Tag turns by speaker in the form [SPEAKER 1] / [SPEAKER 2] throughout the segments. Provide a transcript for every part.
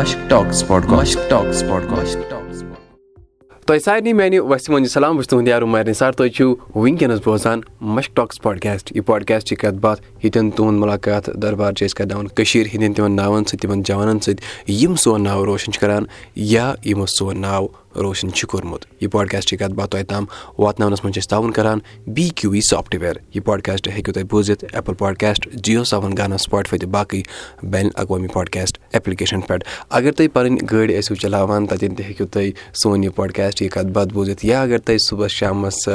[SPEAKER 1] Talks talks
[SPEAKER 2] تۄہہِ سارنٕے میانہِ وسہِ منٛز سلام بہٕ چھُس تُہُنٛد یارو مارنہِ سر تُہۍ چھِو وٕنکیٚنس بوزان مشک ٹاکس پاڈکاسٹ یہِ پاڈکاسٹ چھِ کتھ باتھ ییٚتٮ۪ن تُہُنٛد مُلاقات دربار چھِ أسۍ کرناوان کٔشیٖر ہِنٛدٮ۪ن تِمن ناوَن سۭتۍ تِمن جوانن سۭتۍ یِم سون ناو روشن چھِ کران یا یِمو سون ناو روشن چھُ کوٚرمُت یہِ پاڈکاسٹٕچ کتھ باتھ تۄہہِ تام واتناونس منٛز چھِ أسۍ تعاوُن کران بی کیوٗ وی سافٹوِیر یہِ پاڈکاسٹ ہیٚکِو تُہۍ بوٗزِتھ ایپل پاڈکاسٹ جِیو سیٚون گانا سُپاٹفاے تہٕ باقٕے بین الاقوامی پاڈکاسٹ ایپلِکیشن پؠٹھ اگر تُہۍ پنٕنۍ گٲڑۍ ٲسِو چلاوان تتٮ۪ن تہِ ہیٚکِو تُہۍ سون یہِ پاڈکاسٹ یہِ کتھ باتھ بوٗزِتھ. یا اگر تُہۍ صُبحس شامس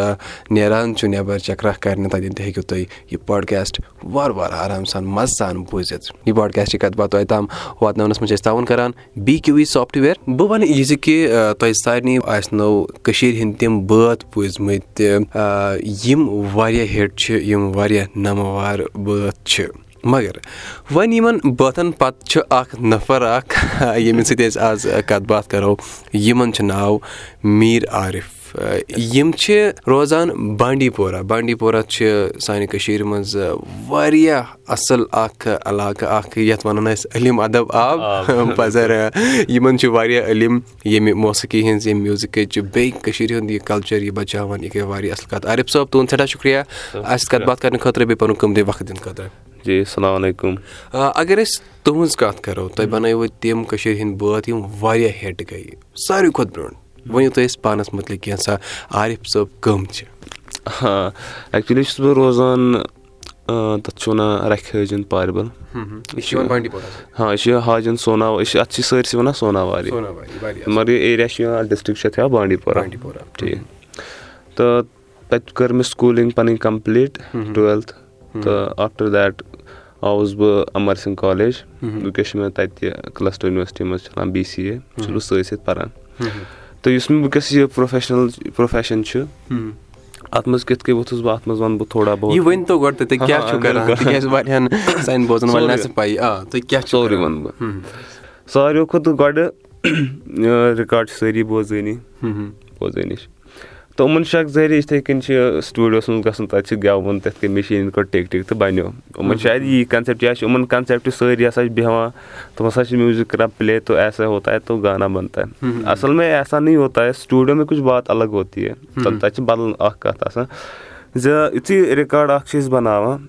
[SPEAKER 2] نیران چھُو نٮ۪بر چکرا کرنہِ تتٮ۪ن تہِ ہیٚکِو تُہۍ یہِ پاڈکاسٹ وارٕ وارٕ آرام سان مزٕ سان بوٗزِتھ. یہِ پاڈکاسٹٕچ کتھ باتھ تۄہہِ تام واتناونس منٛز چھِ أسۍ تعاوُن کران بی کیوٗ وی سافٹوِیر بہٕ ونہٕ یہِ زِ کہِ تۄہہِ سارنٕے آسہِ نو کٔشیٖر ہِنٛدۍ تِم بٲتھ بوٗزمٕتۍ یِم واریاہ ہِٹ چھِ یِم واریاہ ناموار بٲتھ چھِ۔ مگر وۄنۍ یِمن بٲتن پتہٕ چھُ اکھ نفر اکھ ییٚمِس سۭتۍ أسۍ آز کتھ باتھ کرو یِمن چھُ ناو میٖر عارِف یِم چھِ روزان بانڈی پورہ بانڈی پورہ چھِ سانہِ کٔشیٖرِ منٛز واریاہ اَصٕل اکھ علاقہٕ اکھ یَتھ وَنان أسۍ علم ادب آب. پزر یِمن چھُ واریاہ علم ییٚمہِ موسیٖقی ہِنٛز ییٚمہِ میوٗزِکٕچ بیٚیہِ کٔشیٖر ہُنٛد یہِ کلچر یہِ بچاوان یہِ گٔے واریاہ اَصٕل کَتھ۔ عارِف صٲب تُہُنٛد سٮ۪ٹھاہ شُکرِیا اَسہِ کَتھ باتھ کرنہٕ خٲطرٕ بیٚیہِ پَنُن قۭمتی وقت دِنہٕ خٲطرٕ۔
[SPEAKER 3] جی السلام علیکُم۔
[SPEAKER 2] اگر أسۍ تُہنٛز کَتھ کرو تۄہہِ بَنٲیوٕ تِم کٔشیٖر ہِنٛدۍ بٲتھ یِم واریاہ ہِٹ گٔے ساروی کھۄتہٕ برونٛٹھ ؤنِو تُہۍ اَسہِ پانَس مُتعلِق کینٛژھا عارِف صٲب کٕم چھِ؟
[SPEAKER 3] ہاں ایٚکچُؤلی چھُس بہٕ روزان تَتھ چھِ وَنان رَکھِ حٲجِن پاربل ہاں یہِ چھُ حاجن سوناوار أسۍ چھِ اَتھ چھِ سٲرسٕے وَنان سوناواری۔ مگر یہِ ایریا چھُ یِوان ڈِسٹرک چھُ اَتھ یِوان بانڈی پورہ۔ ٹھیٖک۔ تہٕ تَتہِ کٔر مےٚ سکوٗلِنٛگ پَنٕنۍ کَمپٕلیٖٹ ٹُویلتھ تہٕ آفٹر دیٹ آوُس بہٕ اَمر سِنٛگھ کالیج وٕنکیٚس چھُ مےٚ تَتہِ کلسٹر یُنورسٹی منٛز چلان بی سی اے چھُس بہٕ سۭتۍ سۭتۍ پَران تہٕ یُس مےٚ وٕنکیٚس یہِ پروفیشنل پروفیشن چھُ اَتھ منٛز کِتھ کٔنۍ ووٚتھُس بہٕ؟ اَتھ منٛز وَنہٕ بہٕ تھوڑا بہت۔ سورُے وَنہٕ بہٕ۔ ساروٕے کھۄتہٕ گۄڈٕ رِکاڈ چھِ سٲری بوزٲنی۔ بوزٲنی چھِ تہٕ یِمَن اکھ ذٔریعہٕ یِتھٕے کٔنۍ چھِ سٹوٗڈیوَس منٛز گژھُن تَتہِ چھِ گٮ۪وُن تِتھ کٔنۍ مِشیٖن کوٚر ٹِک ٹِک تہٕ بَنیو۔ یِمَن شاید یی کَنسیپٹ یا چھِ یِمَن کَنسیپٹ سٲری ہسا چھِ بیٚہوان تِم ہسا چھِ میوٗزِک کران پٕلے تو ایسا ہوتا ہے تو گانا بَنتا ہے۔ اَصٕل میں ایسا نٕے ہوتا ہے سٹوٗڈیو میں کُچھ بات الگ ہوتی ہے۔ تَتہِ چھِ بدل اکھ کَتھ آسان۔ زِ یِتھُے رِکاڈ اکھ چھِ أسۍ بَناوان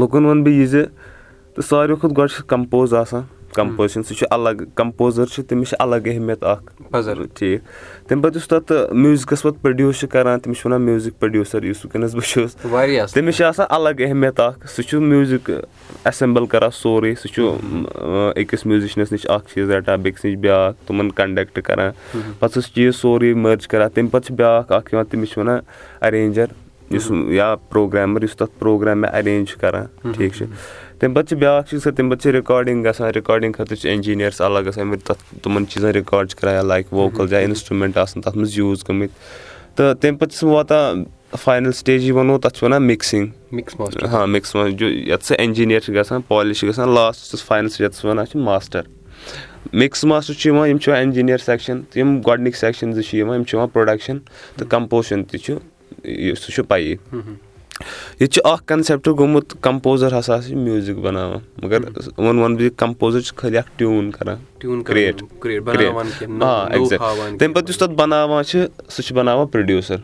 [SPEAKER 3] لُکن وَنہٕ بہٕ یہِ زِ تہٕ ساروی کھۄتہٕ گۄڈٕ چھِ کَمپوز آسان کَمپوزِشن سُہ چھُ الگ کَمپوزر چھُ تٔمِس چھِ الگ اہمیت اکھ۔ ٹھیٖک۔ تَمہِ پَتہٕ یُس تَتھ میوٗزِکَس پَتہٕ پرٛوڈوٗس چھُ کران تٔمِس چھِ وَنان میوٗزِک پرٛوڈوٗسر یُس وٕنکیٚنس بہٕ چھُس۔ تٔمِس چھِ آسان الگ اہمیت اکھ۔ سُہ چھُ میوٗزِک ایٚسیمبٕل کران سورُے۔ سُہ چھُ أکِس میوٗزِشنَس نِش اکھ چیٖز رَٹان بیٚکِس نِش بیاکھ تِمن کَنڈکٹ کران۔ پَتہٕ سُہ چیٖز سورُے مٔرٕج کران۔ تَمہِ پَتہٕ چھُ بیاکھ اکھ یِوان تٔمِس چھِ وَنان اَرینجر یُس یا پروگرامر یُس تَتھ پروگرام مےٚ اَرینج چھُ کران۔ ٹھیٖک چھُ تَمہِ پَتہٕ چھِ بیاکھ چیٖز تَمہِ پَتہٕ چھِ رِکاڈِنٛگ گژھان رِکاڈِنٛگ خٲطرٕ چھِ اِنجیٖنیٲرٕس الگ گژھان تَتھ تِمن چیٖزَن رِکاڈ چھِ کران یا لایک ووکَل یا اِنسٹرٛوٗمینٛٹ آسان تَتھ منٛز یوٗز گٔمٕتۍ تہٕ تَمہِ پَتہٕ چھُس بہٕ واتان فاینَل سِٹیجی وَنو تَتھ چھِ وَنان مِکسِنٛگ ہاں مِکٕس یَتھ سُہ اِنجیٖنیر چھُ گژھان پالِش چھِ گژھان لاسٹَس فاینَل سِٹیج یَتھ وَنان چھِ ماسٹر مِکٕس ماسٹر چھُ یِوان یِم چھِ یِوان اِنجیٖنیر سیٚکشن تہٕ یِم گۄڈٕنِکۍ سیٚکشن زٕ چھِ یِوان یِم چھِ یِوان پرٛوڈَکشن تہٕ کَمپوزشن تہِ چھُ سُہ چھُ پَیی ییٚتہِ چھُ اکھ کَنسیپٹ گوٚمُت کَمپوزر ہسا چھِ میوٗزِک بَناوان مَگر وۄنۍ وَنہٕ بہٕ یہِ کَمپوزر چھُ خٲلی اکھ ٹیوٗن کران کریٹ آ تَمہِ پَتہٕ یُس تَتھ بَناوان چھِ سُہ چھُ بَناوان پروڈوٗسر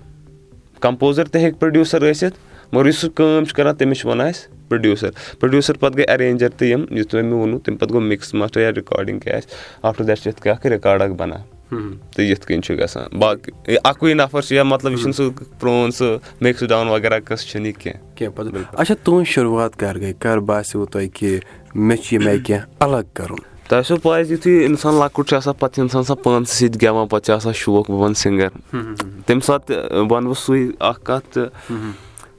[SPEAKER 3] کَمپوزر تہِ ہیٚکہِ پروڈوٗسر ٲسِتھ مَگر یُس سُہ کٲم چھُ کران تٔمِس چھِ وَنان أسۍ پروڈوٗسر پروڈوٗسر پَتہٕ گٔے ایرینجر تہٕ یِم یِتھ تۄہہِ مےٚ ووٚنوٕ تَمہِ پَتہٕ گوٚو مِکٕس ماسٹر یا رِکاڈِنٛگ کیاہ آسہِ. آفٹر دیٹ چھِ یِتھ کٔنۍ اکھ رِکاڈ اکھ بَنان تہٕ یِتھ کٔنۍ چھُ گژھان۔ باقٕے اَکُے نَفر چھُ یا مطلب یہِ چھُنہٕ سُہ پرون سُہ مِکٕس ڈاوُن وغیرہ قٕصہٕ چھُنہٕ یہِ کیٚنٛہہ۔
[SPEAKER 2] اچھا تُہنٛز شُروعات کر گٔے۔ کر باسیٚو تۄہہِ کہِ مےٚ چھُ ییٚمہِ آیہِ کینٛہہ الگ کَرُن۔
[SPEAKER 3] تۄہہِ چھو پاے یِتھُے اِنسان لۄکُٹ چھُ آسان پَتہٕ چھُ اِنسان آسان پانسٕے سۭتۍ گٮ۪وان پَتہٕ چھُ آسان شوق بہٕ بَنہٕ سِنٛگر۔ تَمہِ ساتہٕ وَنہٕ بہٕ سُے اکھ کَتھ تہٕ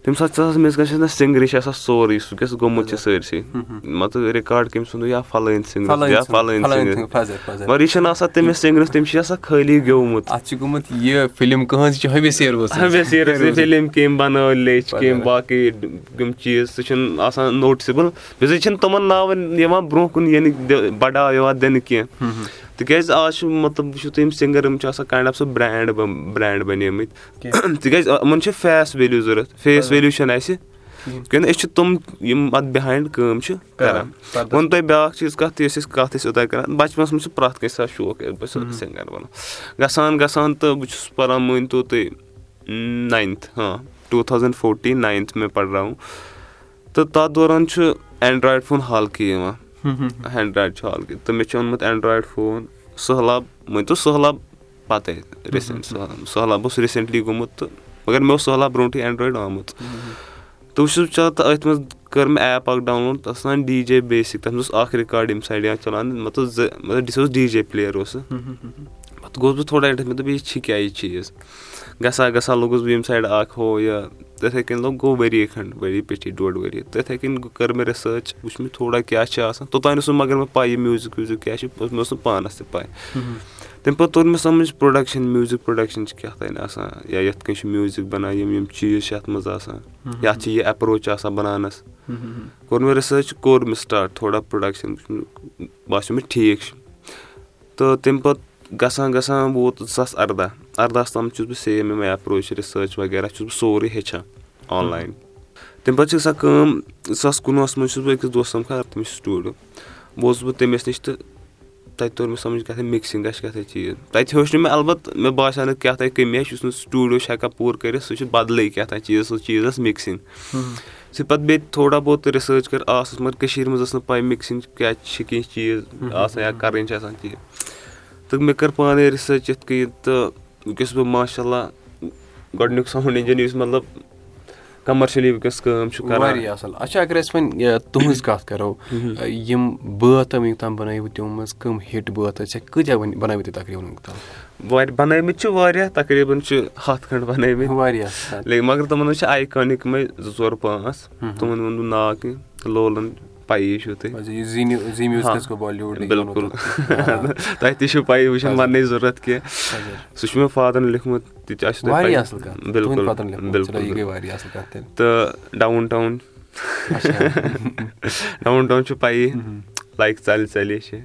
[SPEAKER 3] تَمہِ ساتہٕ چھِ آسان مےٚ گژھِ نہ سِنٛگرٕے چھِ آسان سورُے سُہ کیاہ گوٚمُت چھُ سٲرسٕے مان ژٕ رِکاڈ کٔمۍ سُنٛد یا فَلٲنۍ سِنٛگر یا فَلٲنۍ سِنٛگر۔ مَگر یہِ چھُنہٕ آسان تٔمِس سِنٛگرَس تٔمِس چھُ آسان خٲلی گیومُت فِلِم کٔمۍ بَنٲو لیٚچھ کٔمۍ باقٕے یِم چیٖز سُہ چھُنہٕ آسان نوٹِسِبٕل بیٚیہِ چھِنہٕ تِمن ناوَن یِوان برونٛہہ کُن یعنی بَڑاو یِوان دِنہٕ کیٚنٛہہ تِکیازِ آز چھُ مطلب وٕچھِو تُہۍ یِم سِنٛگر یِم چھِ آسان کاینڈ آف سُہ برینٛڈ برینٛڈ بَنیمٕتۍ۔ تِکیازِ یِمن چھِ فیس ویلیوٗ ضوٚرتھ فیس ویلیوٗ چھنہٕ اَسہِ۔ کیٛازِ أسۍ چھِ تِم یِم اَتھ بِہایِنٛڈ کٲم چھِ کران۔ ووٚن تۄہہِ بیٛاکھ چیٖز کَتھ تہِ یۄس أسۍ کَتھ ٲسۍ اوٚتانۍ کران بَچپَنَس منٛز چھِ پرٛٮ۪تھ کٲنٛسہِ آسان شوق بہٕ چھُس سِنٛگَر بَنُن گژھان گژھان تہٕ بہٕ چھُس پَران مٲنۍتو تُہۍ ناینتھ ہاں ٹوٗ تھاوزَنٛڈ فوٹیٖن ناینتھ مےٚ پَرناوُن۔ تہٕ تَتھ دوران چھُ اٮ۪نڈرایڈ فون حالکہِ یِوان اٮ۪نڈرایڈ چھُ حالکہِ تہٕ مےٚ چھُ اوٚنمُت اٮ۪نڈرایڈ فون سہلاب مٲنۍتو سہلاب پَتَے رِسٮ۪نٛٹ سہلاب سہلاب اوس رِسٮ۪نٛٹلی گوٚمُت تہٕ مگر مےٚ اوس سہلاب برونٛٹھٕے اٮ۪نڈرایڈ آمُت۔ تہٕ وٕچھ حظ چا تہٕ أتھۍ منٛز کٔر مےٚ ایپ اَکھ ڈاوُن لوڈ تَتھ اوس وَنان ڈی جے بیسِک تَتھ منٛز اوس اَکھ رِکاڈ ییٚمہِ سایڈٕ یا چَلان مطلب زٕ مطلب سُہ اوس ڈی جے پٕلیر اوس۔ سُہ پَتہٕ گوٚوُس بہٕ تھوڑا اِنٹرٛسٹ مےٚ دوٚپ یہِ چھِ کیٛاہ یہِ چیٖز؟ گژھان گژھان لوٚگُس بہٕ ییٚمہِ سایڈٕ اَکھ ہُہ یہِ تِتھَے کٔنۍ لوٚگ گوٚو ؤری کھٔنٛڈ ؤری پیٚٹھی ڈۄڈ ؤری۔ تِتھَے کٔنۍ کٔر مےٚ رِسٲرٕچ وٕچھ مےٚ تھوڑا کیٛاہ چھِ آسان۔ توٚتانۍ اوس نہٕ مگر مےٚ پَیی میوٗزِک ویوٗزِک کیٛاہ چھِ مےٚ اوس نہٕ پانَس تہِ پَے تَمہِ پَتہٕ توٚر مےٚ سَمٕجھ پرٛوڈَکشَن میوٗزِک پرٛوڈَکشَن چھِ کیٛاہ تانۍ آسان یا یِتھ کٔنۍ چھُ میوٗزِک بَنان یِم یِم چیٖز چھِ اَتھ منٛز آسان۔ یَتھ چھِ یہِ اٮ۪پروچ آسان بَناونَس۔ کوٚر مےٚ رِسٲرٕچ کوٚر مےٚ سٹاٹ تھوڑا پرٛوڈَکشَن باسیو مےٚ ٹھیٖک چھُ۔ تہٕ تَمہِ پَتہٕ گژھان گژھان ووت زٕ ساس اَرداہ اَرداہَس تام چھُس بہٕ سیم یِمَے اٮ۪پروچ رِسٲرٕچ وغیرہ چھُس بہٕ سورُے ہیٚچھان آنلاین تَمہِ پَتہٕ چھِ گژھان کٲم زٕ ساس کُنوُہَس منٛز چھُس بہٕ أکِس دوستَس سَمکھان تٔمِس چھُ سٹوٗڈیو بہٕ اوسُس بہٕ تٔمِس نِش تہٕ تَتہِ توٚر مےٚ سَمٕجھ کیٛاہ تھانۍ مِکسِنٛگ گژھِ کیٛاہ تھانۍ چیٖز تَتہِ ہیوٚچھ نہٕ مےٚ اَلبتہٕ مےٚ باسیو نہٕ کیٛاہ تانۍ کٔمی آسہِ یُس نہٕ سٹوٗڈیو چھِ ہٮ۪کان پوٗرٕ کٔرِتھ سُہ چھُ بَدلٕے کیٛاہ تانۍ چیٖز سُہ چیٖز ٲس مِکسِنٛگ سُہ پَتہٕ بیٚیہِ تھوڑا بہت رِسٲرٕچ کٔر آسَس مگر کٔشیٖرِ منٛز ٲس نہٕ پَے مِکسِنٛگ کیٛاہ چھِ کینٛہہ چیٖز آسان یا کَرٕنۍ چھِ آسان چیٖز تہٕ مےٚ کٔر پانَے رِسٲرٕچ یِتھ کٔنۍ تہٕ وٕنکٮ۪س بہٕ ماشاء اللہ گۄڈٕنیُک ساوُنٛڈ اِنجِن یُس مطلب کَمَرشٔلی وٕنکٮ۪س کٲم چھُ کَران۔
[SPEAKER 2] واریاہ اَصٕل۔ اچھا اگر أسۍ وۄنۍ تُہٕنٛز کَتھ کَرو یِم بٲتھ وٕنیُک تام بَنٲیوٕ تِمو منٛز کٕم ہِٹ بٲتھ ٲسۍ یا کۭتیاہ وۄنۍ بَنٲوِو تُہۍ تقریٖبن وٕنیُک تام؟
[SPEAKER 3] واریاہ بَنٲومٕتۍ چھِ واریاہ تقریٖبن چھِ ہَتھ کھٔنٛڈ بَنٲومٕتۍ
[SPEAKER 2] واریاہ
[SPEAKER 3] لیکِن مگر تِمَن منٛز چھِ آیکانِک یِمَے زٕ ژور پانٛژھ تِمَن ووٚن نہٕ ناو کینٛہہ لولَن پَیی چھُو تۄہہِ بِلکُل تۄہہِ تہِ چھُو پَیی وٕچھان وَننٕچ ضوٚرَتھ کینٛہہ سُہ چھُ مےٚ فادرَن لیوٚکھمُت تہِ تہِ آسہِ تۄہہِ بِلکُل بِلکُل تہٕ ڈاوُن ٹاوُن ڈاوُن ٹاوُن چھُ پَیی لایک ژَلہِ ژَلے چھِ۔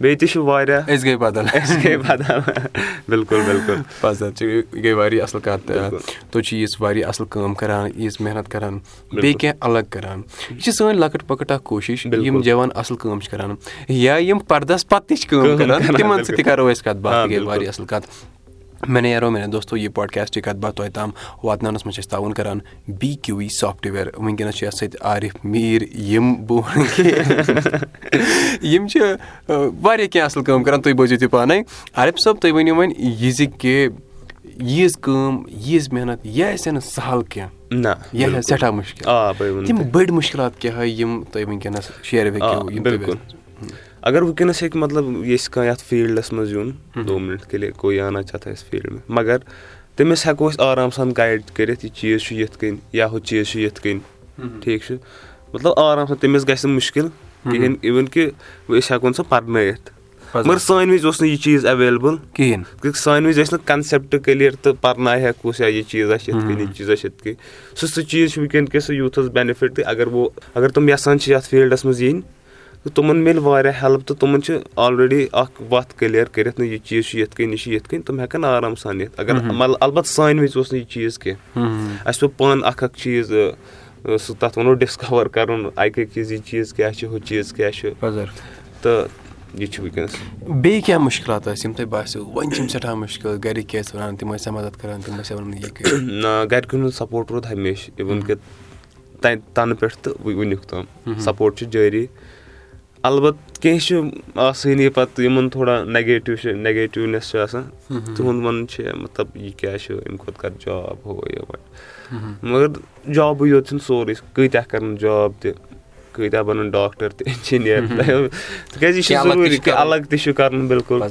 [SPEAKER 3] بیٚیہِ تہِ چھُ واریاہ۔
[SPEAKER 2] أسۍ گٔے بدل۔
[SPEAKER 3] أسۍ گٔے بدل۔ بِلکُل بِلکُل۔
[SPEAKER 2] پَزر یہِ گٔے واریاہ اَصٕل کَتھ۔ تُہۍ چھِو ییٖژ واریاہ اَصٕل کٲم کَران ییٖژ محنت کَران بیٚیہِ کینٛہہ الگ کَران۔ یہِ چھِ سٲنۍ لۄکٕٹ پۄکٕٹ اَکھ کوٗشِش۔ یِم جوان اَصٕل کٲم چھِ کَران۔ یا یِم پَردَس پَتہٕ تہِ چھِ کٲم کَران تِمَن سۭتۍ تہِ کَرو أسۍ کَتھ۔ باتھ گٔے واریاہ اَصٕل کَتھ مےٚ نیرو مےٚ دوستو یہِ پاڈکاسٹٕچ کَتھ باتھ توتہِ تام واتناونَس منٛز چھِ أسۍ تعاوُن کَران بی کیوٗ وی سافٹوِیَر وٕنکٮ۪نَس چھِ یَتھ سۭتۍ عارِف میٖر یِم بہٕ وَنہٕ یِم چھِ واریاہ کینٛہہ اَصٕل کٲم کَران تُہۍ بوٗزِو تہِ پانَے عارِف صٲب تُہۍ ؤنِو وۄنۍ یہِ زِ کہِ ییٖژ کٲم ییٖژ محنت یہِ آسہِ نہٕ سَہل کینٛہہ
[SPEAKER 3] نہ
[SPEAKER 2] یہِ آسہِ سٮ۪ٹھاہ مُشکِل تِم بٔڑۍ مُشکِلات کیٛاہ یِم تُہۍ وٕنکٮ۪نَس شیر
[SPEAKER 3] بِلکُل اگر وٕنکٮ۪نَس ہیٚکہِ مطلب یژھِ کانٛہہ یَتھ فیٖلڈَس منٛز یُن دو مِنَٹ کے لیے کوی آنا چاہتا ہے اَسہِ فیٖلڈ منٛز مگر تٔمِس ہٮ۪کو أسۍ آرام سان گایِڈ کٔرِتھ یہِ چیٖز چھُ یِتھ کٔنۍ یا ہُہ چیٖز چھُ یِتھ کٔنۍ ٹھیٖک چھُ؟ مطلب آرام سان تٔمِس گژھِ نہٕ مُشکِل کِہیٖنۍ اِوٕن کہِ أسۍ ہٮ۪کون سُہ پَرنٲیِتھ۔ مگر سانہِ وِزِ اوس نہٕ یہِ چیٖز ایویلیبٕل
[SPEAKER 2] کِہیٖنۍ۔
[SPEAKER 3] سانہِ وِزِ ٲسۍ نہٕ کَنسیپٹ کٕلیر تہٕ پَرناے ہٮ۪کوس یا یہِ چیٖز آسہِ یِتھ کٔنۍ یہِ چیٖز آسہِ یِتھ کٔنۍ۔ سُہ سُہ چیٖز چھُ وٕنکیٚن کِس یوٗتھَس بٮ۪نِفِٹ تہِ اگر وۄنۍ اگر تِم یَژھان چھِ یَتھ فیٖلڈَس منٛز یِنۍ تہٕ تِمَن مِلہِ واریاہ ہیٚلٕپ تہٕ تِمَن چھِ آلریڈی اَکھ وَتھ کٕلیر کٔرِتھ نہٕ یہِ چیٖز چھُ یِتھ کٔنۍ یہِ چھُ یِتھ کٔنۍ تِم ہٮ۪کَن آرام سان یِتھ. اگر اَلبتہٕ سانہِ وِزِ اوس نہٕ یہِ چیٖز کینٛہہ. اَسہِ پیوٚو پانہٕ اَکھ اکھ چیٖز سُہ تَتھ وَنو ڈِسکَوَر کَرُن اَکہِ اَکہِ چیٖز یہِ چیٖز کیٛاہ چھُ ہُہ چیٖز کیٛاہ چھُ۔ تہٕ یہِ چھُ وٕنکیٚنَس۔
[SPEAKER 2] بیٚیہِ کیٛاہ مُشکِلات ٲسۍ یِم تۄہہِ باسیو؟ وۄنۍ چھِ یِم سٮ۪ٹھاہ مُشکِل گَرِکۍ کیٛاہ ٲسۍ وَنان تِم ٲسیا مَدَد کَران تِم ٲسیا وَنان یہِ کٔرِو۔
[SPEAKER 3] نہ گَرِکٮ۪ن ہُنٛد سَپوٹ روٗد ہمیشہِ اِوٕن کہِ تَنہٕ پٮ۪ٹھ تہٕ وٕنیُک تام۔ سَپوٹ چھُ جٲری اَلبتہٕ کینٛہہ چھِ آسٲنی پَتہٕ یِمَن تھوڑا نَگیٹِو چھِ نَگیٹِونٮ۪س چھِ آسان تِہُنٛد وَنُن چھِ مطلب یہِ کیٛاہ چھُ اَمہِ کھۄتہٕ کَر جاب ہُہ یہِ مگر جابٕے یوت چھُنہٕ سورُے کۭتیاہ کَرَن جاب تہِ کۭتیاہ بَنَن ڈاکٹر تہِ اِنجیٖنیر تِکیازِ یہِ چھِ ضروٗری کہِ الگ تہِ چھُ کَرُن بِلکُل.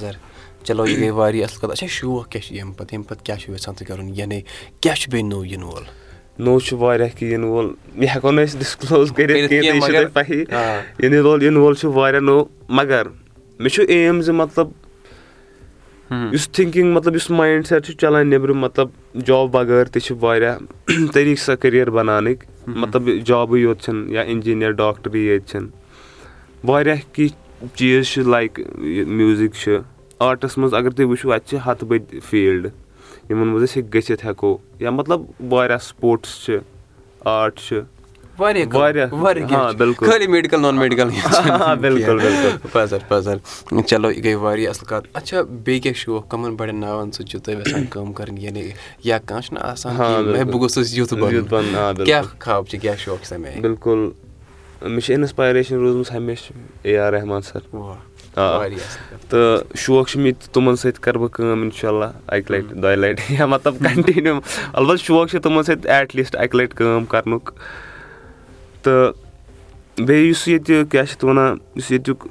[SPEAKER 2] چلو یہِ گٔے واریاہ اَصٕل کَتھ اچھا شوق کیٛاہ چھُ ییٚمہِ پَتہٕ ییٚمہِ پَتہٕ کیٛاہ چھُ یَژھان تُہۍ کَرُن یعنی کیٛاہ چھُ بیٚیہِ نوٚو یِنہٕ وول
[SPEAKER 3] نوٚو چھُ واریاہ کینٛہہ یِنہٕ وول یہِ ہٮ۪کو نہٕ أسۍ ڈِسکٕلوز کٔرِتھ کینٛہہ تۄہہِ یِنہٕ وول یِنہٕ وول چھُ واریاہ نوٚو مگر مےٚ چھُ ایم زِ مطلب یُس تھِنکِنٛگ مطلب یُس مایِنٛڈ سیٹ چھُ چَلان نیٚبرِم مطلب جاب بغٲر تہِ چھِ واریاہ طٔریٖقہٕ سا کٔریر بَناونٕکۍ۔ مطلب جابٕے یوت چھِنہٕ یا اِنجیٖنیر ڈاکٹرٕے یٲتۍ چھِنہٕ۔ واریاہ کینٛہہ چیٖز چھِ لایِک میوٗزِک چھُ۔ آرٹَس منٛز اگر تُہۍ وٕچھِو اَتہِ چھِ ہَتہٕ بٔدۍ فیٖلڈٕ یِمَن منٛز أسۍ گٔژھِتھ ہٮ۪کو یا مطلب واریاہ سپوٹٕس چھِ آرٹ چھِ
[SPEAKER 2] واریاہ خٲلی میڈِکل نان میڈِکل
[SPEAKER 3] بِلکُل بِلکُل
[SPEAKER 2] پزر پزر چلو یہِ گٔے واریاہ اَصٕل کَتھ۔ اچھا بیٚیہِ کیٛاہ شوق؟ کَمن بَڑٮ۪ن ناوَن سۭتۍ چھِو تُہۍ یژھان کٲم کَرٕنۍ؟ یعنی یا کانٛہہ چھُنہ آسان. بہٕ گوٚژھُس یُتھ بَنُن. کیٛاہ خاب چھِ؟ کیٛاہ شوق چھِ تَمہِ آیہِ؟
[SPEAKER 3] بِلکُل مےٚ چھِ اِنسپایریشن روٗزمٕژ ہمیشہِ اے آر رحمان سر آ. تہٕ شوق چھُ مےٚ تہِ تِمن سۭتۍ کرٕ بہٕ کٲم اِنشاء اللہ اَکہِ لَٹہِ دۄیہِ لَٹہِ یا مطلب کَنٹِنیوٗ اَلبتہ شوق چھُ تِمن سۭتۍ ایٹ لیٖسٹ اَکہِ لَٹہِ کٲم کرنُک تہٕ بیٚیہِ یُس ییٚتہِ کیاہ چھِ اَتھ وَنان یُس ییٚتیُک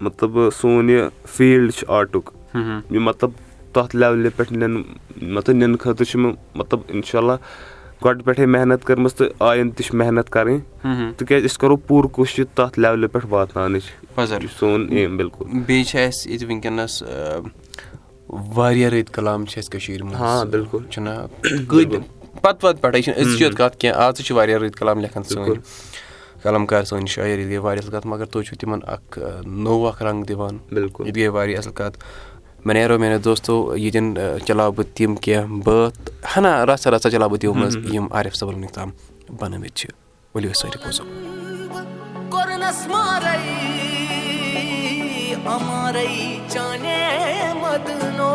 [SPEAKER 3] مطلب سون یہِ فیٖلڈ چھُ آرٹُک یہِ مطلب تَتھ لیولہِ پٮ۪ٹھ نِنہٕ مطلب نِنہٕ خٲطرٕ چھُ مےٚ مطلب اِنشاء اللہ گۄڈٕ پٮ۪ٹھے محنت کٔرمٕژ تہٕ آیِنٛدٕ تہِ چھِ محنت کَرٕنۍ تِکیازِ أسۍ کرو پوٗرٕ کوٗشِش تَتھ لیولہِ پٮ۪ٹھ واتناونٕچ
[SPEAKER 2] پَزر
[SPEAKER 3] یہِ چھُ سون ایم بِلکُل
[SPEAKER 2] بیٚیہِ چھِ اَسہِ ییٚتہِ وٕنکیٚنَس واریاہ رٕتۍ کلام چھِ اَسہِ کٔشیٖرِ منٛز
[SPEAKER 3] ہاں بِلکُل
[SPEAKER 2] چھُنہ کۭتۍ پَتہٕ پَتہٕ پٮ۪ٹھَے چھِنہٕ أزچہِ یوت کَتھ کینٛہہ آز تہِ چھِ واریاہ رٕتۍ کلام لیکھان سٲنۍ قلم کار سٲنۍ شٲعری گٔے واریاہ اَصٕل کَتھ مگر تُہۍ چھُو تِمن اکھ نوٚو اکھ رنٛگ دِوان
[SPEAKER 3] بِلکُل
[SPEAKER 2] یہِ تہِ گٔے واریاہ اَصٕل کَتھ مےٚ نیرو میانیو دوستو ییٚتٮ۪ن چلاو بہٕ تِم کینٛہہ بٲتھ ہنا رَژھا رَژھا چلاو بہٕ تِمو منٛز یِم عارف صٲبن وٕنیُک تام بَنٲومٕتۍ چھِ ؤلِو أسۍ سٲری بوزو
[SPEAKER 4] امارے چانے مدنو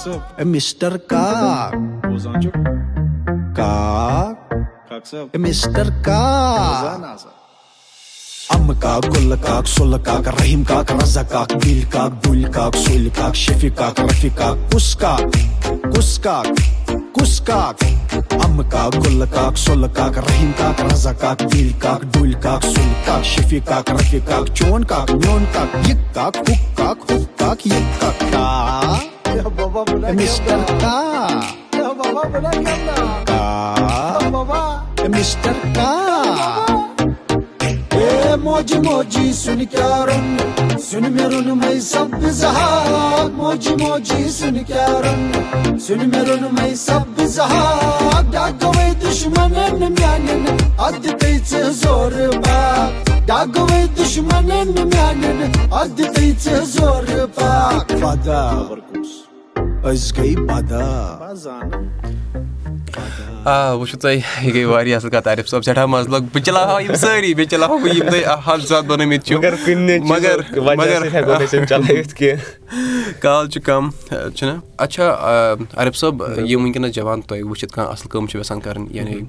[SPEAKER 5] Mr. Cock. Cock. Mr. Cock. Rahim raza bul sul rafi kus kus kus rahim raza dul sul cock, shafi cock, rafi cock, chon cock, nyon cock, yik cock, hook cock, hook cock, yik cock, cock. میں سب زور پاک بدا أسۍ گٔے بدا
[SPEAKER 2] آ وٕچھِو تُہۍ یہِ گٔے واریاہ اَصٕل کَتھ عارف صٲب سٮ۪ٹھاہ مَزٕ لوٚگ بہٕ چلاوہا یِم سٲری بیٚیہِ چلاوہا بہٕ یِم تۄہہِ حد زیادٕ بَنٲومٕتۍ چھِو
[SPEAKER 3] مگر کُنہِ
[SPEAKER 2] مگر مگر
[SPEAKER 3] مگر چلٲوِتھ کینٛہہ
[SPEAKER 2] کال چھُ کَم چھُنہ اچھا عارف صٲب یِم وٕنکیٚنَس جوان تۄہہِ وٕچھِتھ کانٛہہ اَصٕل کٲم چھِ یَژھان کَرٕنۍ یعنی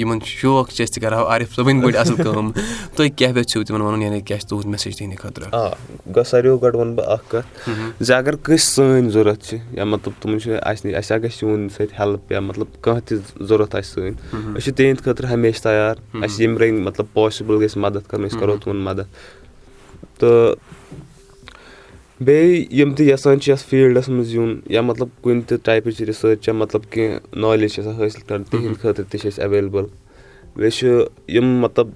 [SPEAKER 2] یِمن شوق چھِ أسۍ تہِ کَرہاو عارف صٲبٕنۍ پٲٹھۍ اَصٕل کٲم تُہۍ کیاہ یژھِو تِمن وَنُن یعنی کیاہ چھِ تُہُنٛد میسیج تِہنٛدِ خٲطرٕ
[SPEAKER 3] آ گوٚو ساروِیو گۄڈٕ وَنہٕ بہٕ اکھ کَتھ زِ اگر کٲنٛسہِ سٲنۍ ضوٚرَتھ چھِ یا مطلب تِمن چھِ اَسہِ نِش اَسہِ اگر چون سۭتۍ ہیٚلٕپ یا مطلب کانٛہہ تہِ ضوٚرَتھ آسہِ سٲنۍ أسۍ چھِ تِہنٛدِ خٲطرٕ ہمیشہِ تَیار اَسہِ ییٚمہِ رٔنٛگۍ مطلب پاسِبٕل گژھِ مدد کَرُن أسۍ کَرو تِمن مدد تہٕ بیٚیہِ یِم تہِ یَژھان چھِ یَتھ فیٖلڈَس منٛز یُن یا مطلب کُنہِ تہِ ٹایپٕچ رِسٲرٕچ یا مطلب کینٛہہ نالیج چھِ آسان حٲصِل کَرٕنۍ تِہنٛدِ خٲطرٕ تہِ چھِ أسۍ ایویلیبٕل بیٚیہِ چھِ یِم مطلب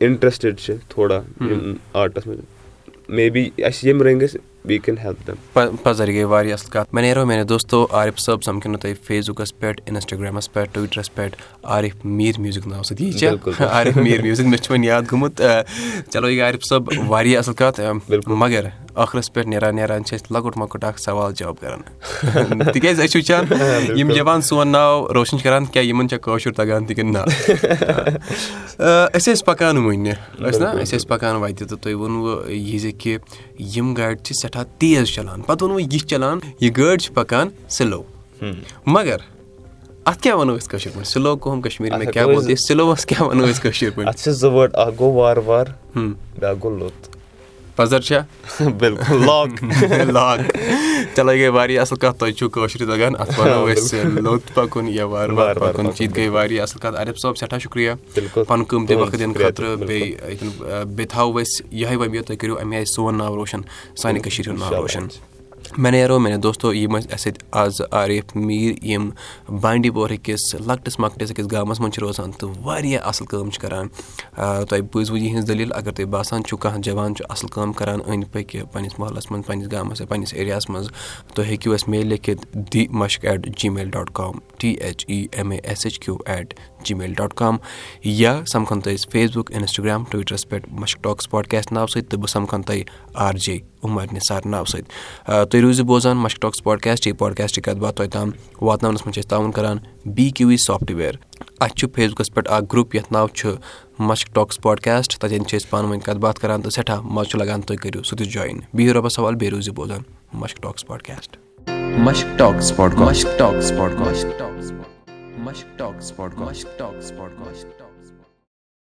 [SPEAKER 3] اِنٹرٛسٹِڈ چھِ تھوڑا یِم آرٹَس منٛز مے بی اَسہِ ییٚمہِ رٔنٛگۍ گژھِ وی کین ہیلپ دیم
[SPEAKER 2] پَزر یہِ گٔے واریاہ اَصٕل کَتھ مےٚ نیرو میانہِ دوستو عارف صٲب سَمکھنو تۄہہِ فیس بُکَس پٮ۪ٹھ اِنسٹاگرٛامَس پٮ۪ٹھ ٹُوِٹرَس پٮ۪ٹھ عارف میٖر میوٗزِک ناو سۭتۍ یی. چھا عارف میٖر میوٗزِک مےٚ چھُ وۄنۍ یاد گوٚمُت چلو یہِ عارف صٲب واریاہ اَصٕل کَتھ مگر ٲخرَس پٮ۪ٹھ نیران نیران چھِ أسۍ لۄکُٹ مۄکُٹ اکھ سوال جواب کران تِکیازِ أسۍ چھِ وٕچھان یِم جوان سون ناو روشن چھِ کران کیاہ یِمن چھا کٲشُر تَگان تہِ کِنہٕ نہ أسۍ ٲسۍ پَکان وٕنہِ ٲسۍ نہ أسۍ ٲسۍ پَکان وَتہِ تہٕ تُہۍ ووٚنوٕ یہِ زِ کہِ یِم گاڑِ چھِ سٮ۪ٹھاہ تیز چلان۔ پَتہٕ ووٚنوٕ یہِ چلان یہِ گٲڑۍ چھِ پَکان سِلو۔ مگر اَتھ کیاہ وَنو أسۍ کٲشِر پٲٹھۍ؟ سِلو کوٚم کَشمیٖر مےٚ کیاہ ووٚن سِلووَس کیاہ وَنو أسۍ کٲشِر پٲٹھۍ؟
[SPEAKER 3] اَتھ چھِ زٕ وٲڑ اکھ گوٚو وارٕ وارٕ۔ بیاکھ گوٚو لوٚت
[SPEAKER 2] پَزر چھا
[SPEAKER 3] بِلکُل لاک
[SPEAKER 2] چلو یہِ گٔے واریاہ اَصٕل کَتھ تۄہہِ چھُو کٲشُر تَگان اَتھ وَنو أسۍ لوٚت پَکُن یا وارٕ وارٕ پَکُن یہِ تہِ گٔے واریاہ اَصٕل کَتھ عارف صٲب سٮ۪ٹھاہ شُکرِیا. پَنُن قۭمتی وقت دِنہٕ خٲطرٕ. بیٚیہِ بیٚیہِ تھاوو أسۍ یِہوے وۄمید تُہۍ کٔرِو اَمہِ آیہِ سون ناو روشَن سانہِ کٔشیٖرِ ہُنٛد ناو روشَن مےٚ نیرو میانہِ دوستو یِم ٲسۍ اَسہِ سۭتۍ آز عارف میٖر یِم بانڈی پورہٕکِس لۄکٹِس مۄکٹِس أکِس گامَس منٛز چھِ روزان تہٕ واریاہ اَصٕل کٲم چھِ کَران تۄہہِ بوٗزوٕ یِہٕنٛز دٔلیٖل اگر تۄہہِ باسان چھُو کانٛہہ جوان چھُ اَصٕل کٲم کَران أنٛدۍ پٔکۍ پنٛنِس محلَس منٛز پنٛنِس گامَس یا پنٛنِس ایریاہَس منٛز تُہۍ ہیٚکِو اَسہِ میل لیکھِتھ دی Mushk at Gmail dot com T H E M A S H Q at Gmail dot com یا سَمکھَن تُہۍ أسۍ فیس بُک اِنَسٹاگرٛام ٹُوِٹرَس پٮ۪ٹھ مَشک ٹاک سپاٹکاسٹ ناوٕ سۭتۍ تہٕ بہٕ سَمکھَن تۄہہِ آر جے عُمر نِثار ناوٕ سۭتۍ۔ تُہۍ روٗزِو بوزان مَشک ٹاک سپاٹکاسٹ یہِ پاڈکاسٹٕچ کَتھ باتھ تۄہہِ تام واتناونَس منٛز چھِ أسۍ تعاوُن کَران بی کیوٗ وی سافٹوِیَر اَسہِ چھُ فیس بُکَس پٮ۪ٹھ اَکھ گرُپ یَتھ ناو چھُ مَشک ٹاک سپاٹکاسٹ تَتٮ۪ن چھِ أسۍ پانہٕ ؤنۍ کَتھ باتھ کَران تہٕ سٮ۪ٹھاہ مَزٕ چھُ لَگان تُہۍ کٔرِو سُہ تہِ جویِن بِہِو رۄبَس سوال بیٚیہِ روٗزِو بوزان Mushk talk spotcast
[SPEAKER 1] Mushk talk spot Mushk talk spot Mushk talk spot Mushk talk Mushk talk spot